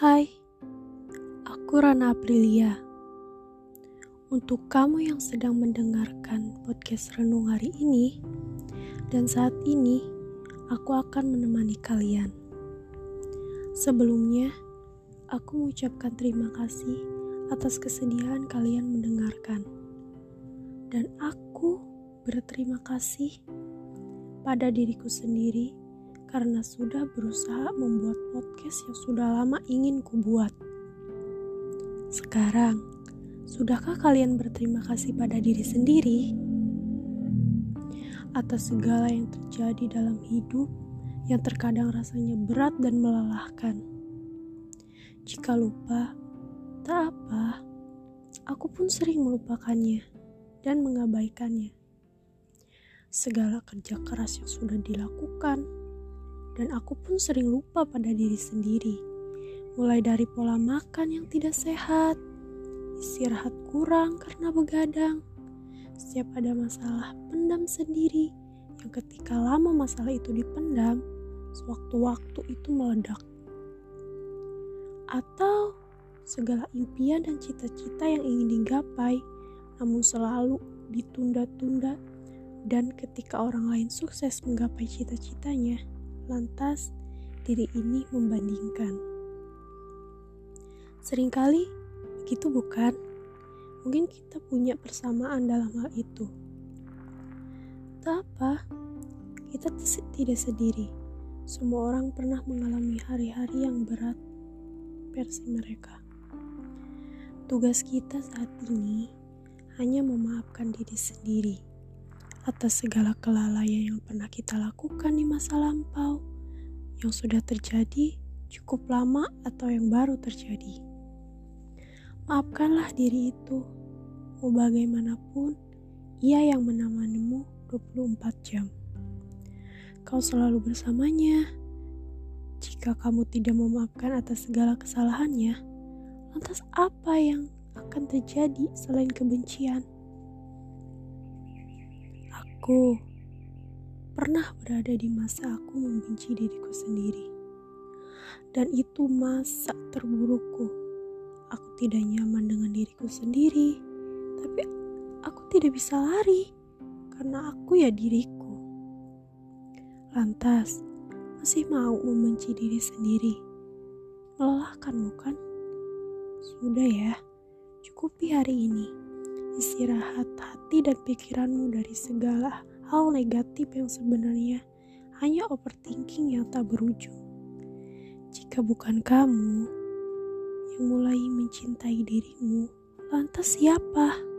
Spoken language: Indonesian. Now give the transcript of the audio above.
Hai, aku Rana Aprilia. Untuk kamu yang sedang mendengarkan podcast renung hari ini, dan saat ini aku akan menemani kalian. Sebelumnya, aku mengucapkan terima kasih atas kesediaan kalian mendengarkan. Dan aku berterima kasih pada diriku sendiri karena sudah berusaha membuat podcast yang sudah lama ingin kubuat. Sekarang, sudahkah kalian berterima kasih pada diri sendiri atas segala yang terjadi dalam hidup yang terkadang rasanya berat dan melelahkan? Jika lupa, tak apa. Aku pun sering melupakannya dan mengabaikannya. Segala kerja keras yang sudah dilakukan, dan aku pun sering lupa pada diri sendiri. Mulai dari pola makan yang tidak sehat, istirahat kurang karena begadang, setiap ada masalah pendam sendiri yang ketika lama masalah itu dipendam, sewaktu-waktu itu meledak. Atau segala impian dan cita-cita yang ingin digapai, namun selalu ditunda-tunda dan ketika orang lain sukses menggapai cita-citanya, lantas diri ini membandingkan. Seringkali begitu bukan? Mungkin kita punya persamaan dalam hal itu. Tak apa, kita tidak sendiri. Semua orang pernah mengalami hari-hari yang berat versi mereka. Tugas kita saat ini hanya memaafkan diri sendiri atas segala kelalaian yang pernah kita lakukan di masa lampau, yang sudah terjadi cukup lama atau yang baru terjadi. Maafkanlah diri itu, mau bagaimanapun, ia yang menemanimu 24 jam. Kau selalu bersamanya. Jika kamu tidak memaafkan atas segala kesalahannya, lantas apa yang akan terjadi selain kebencian? Aku pernah berada di masa aku membenci diriku sendiri. Dan itu masa terburukku. Aku tidak nyaman dengan diriku sendiri, tapi aku tidak bisa lari karena aku ya diriku. Lantas, masih mau membenci diri sendiri. Melelahkan bukan? Sudah ya, cukupi hari ini istirahat hati dan pikiranmu dari segala hal negatif yang sebenarnya hanya overthinking yang tak berujung. Jika bukan kamu yang mulai mencintai dirimu, lantas siapa?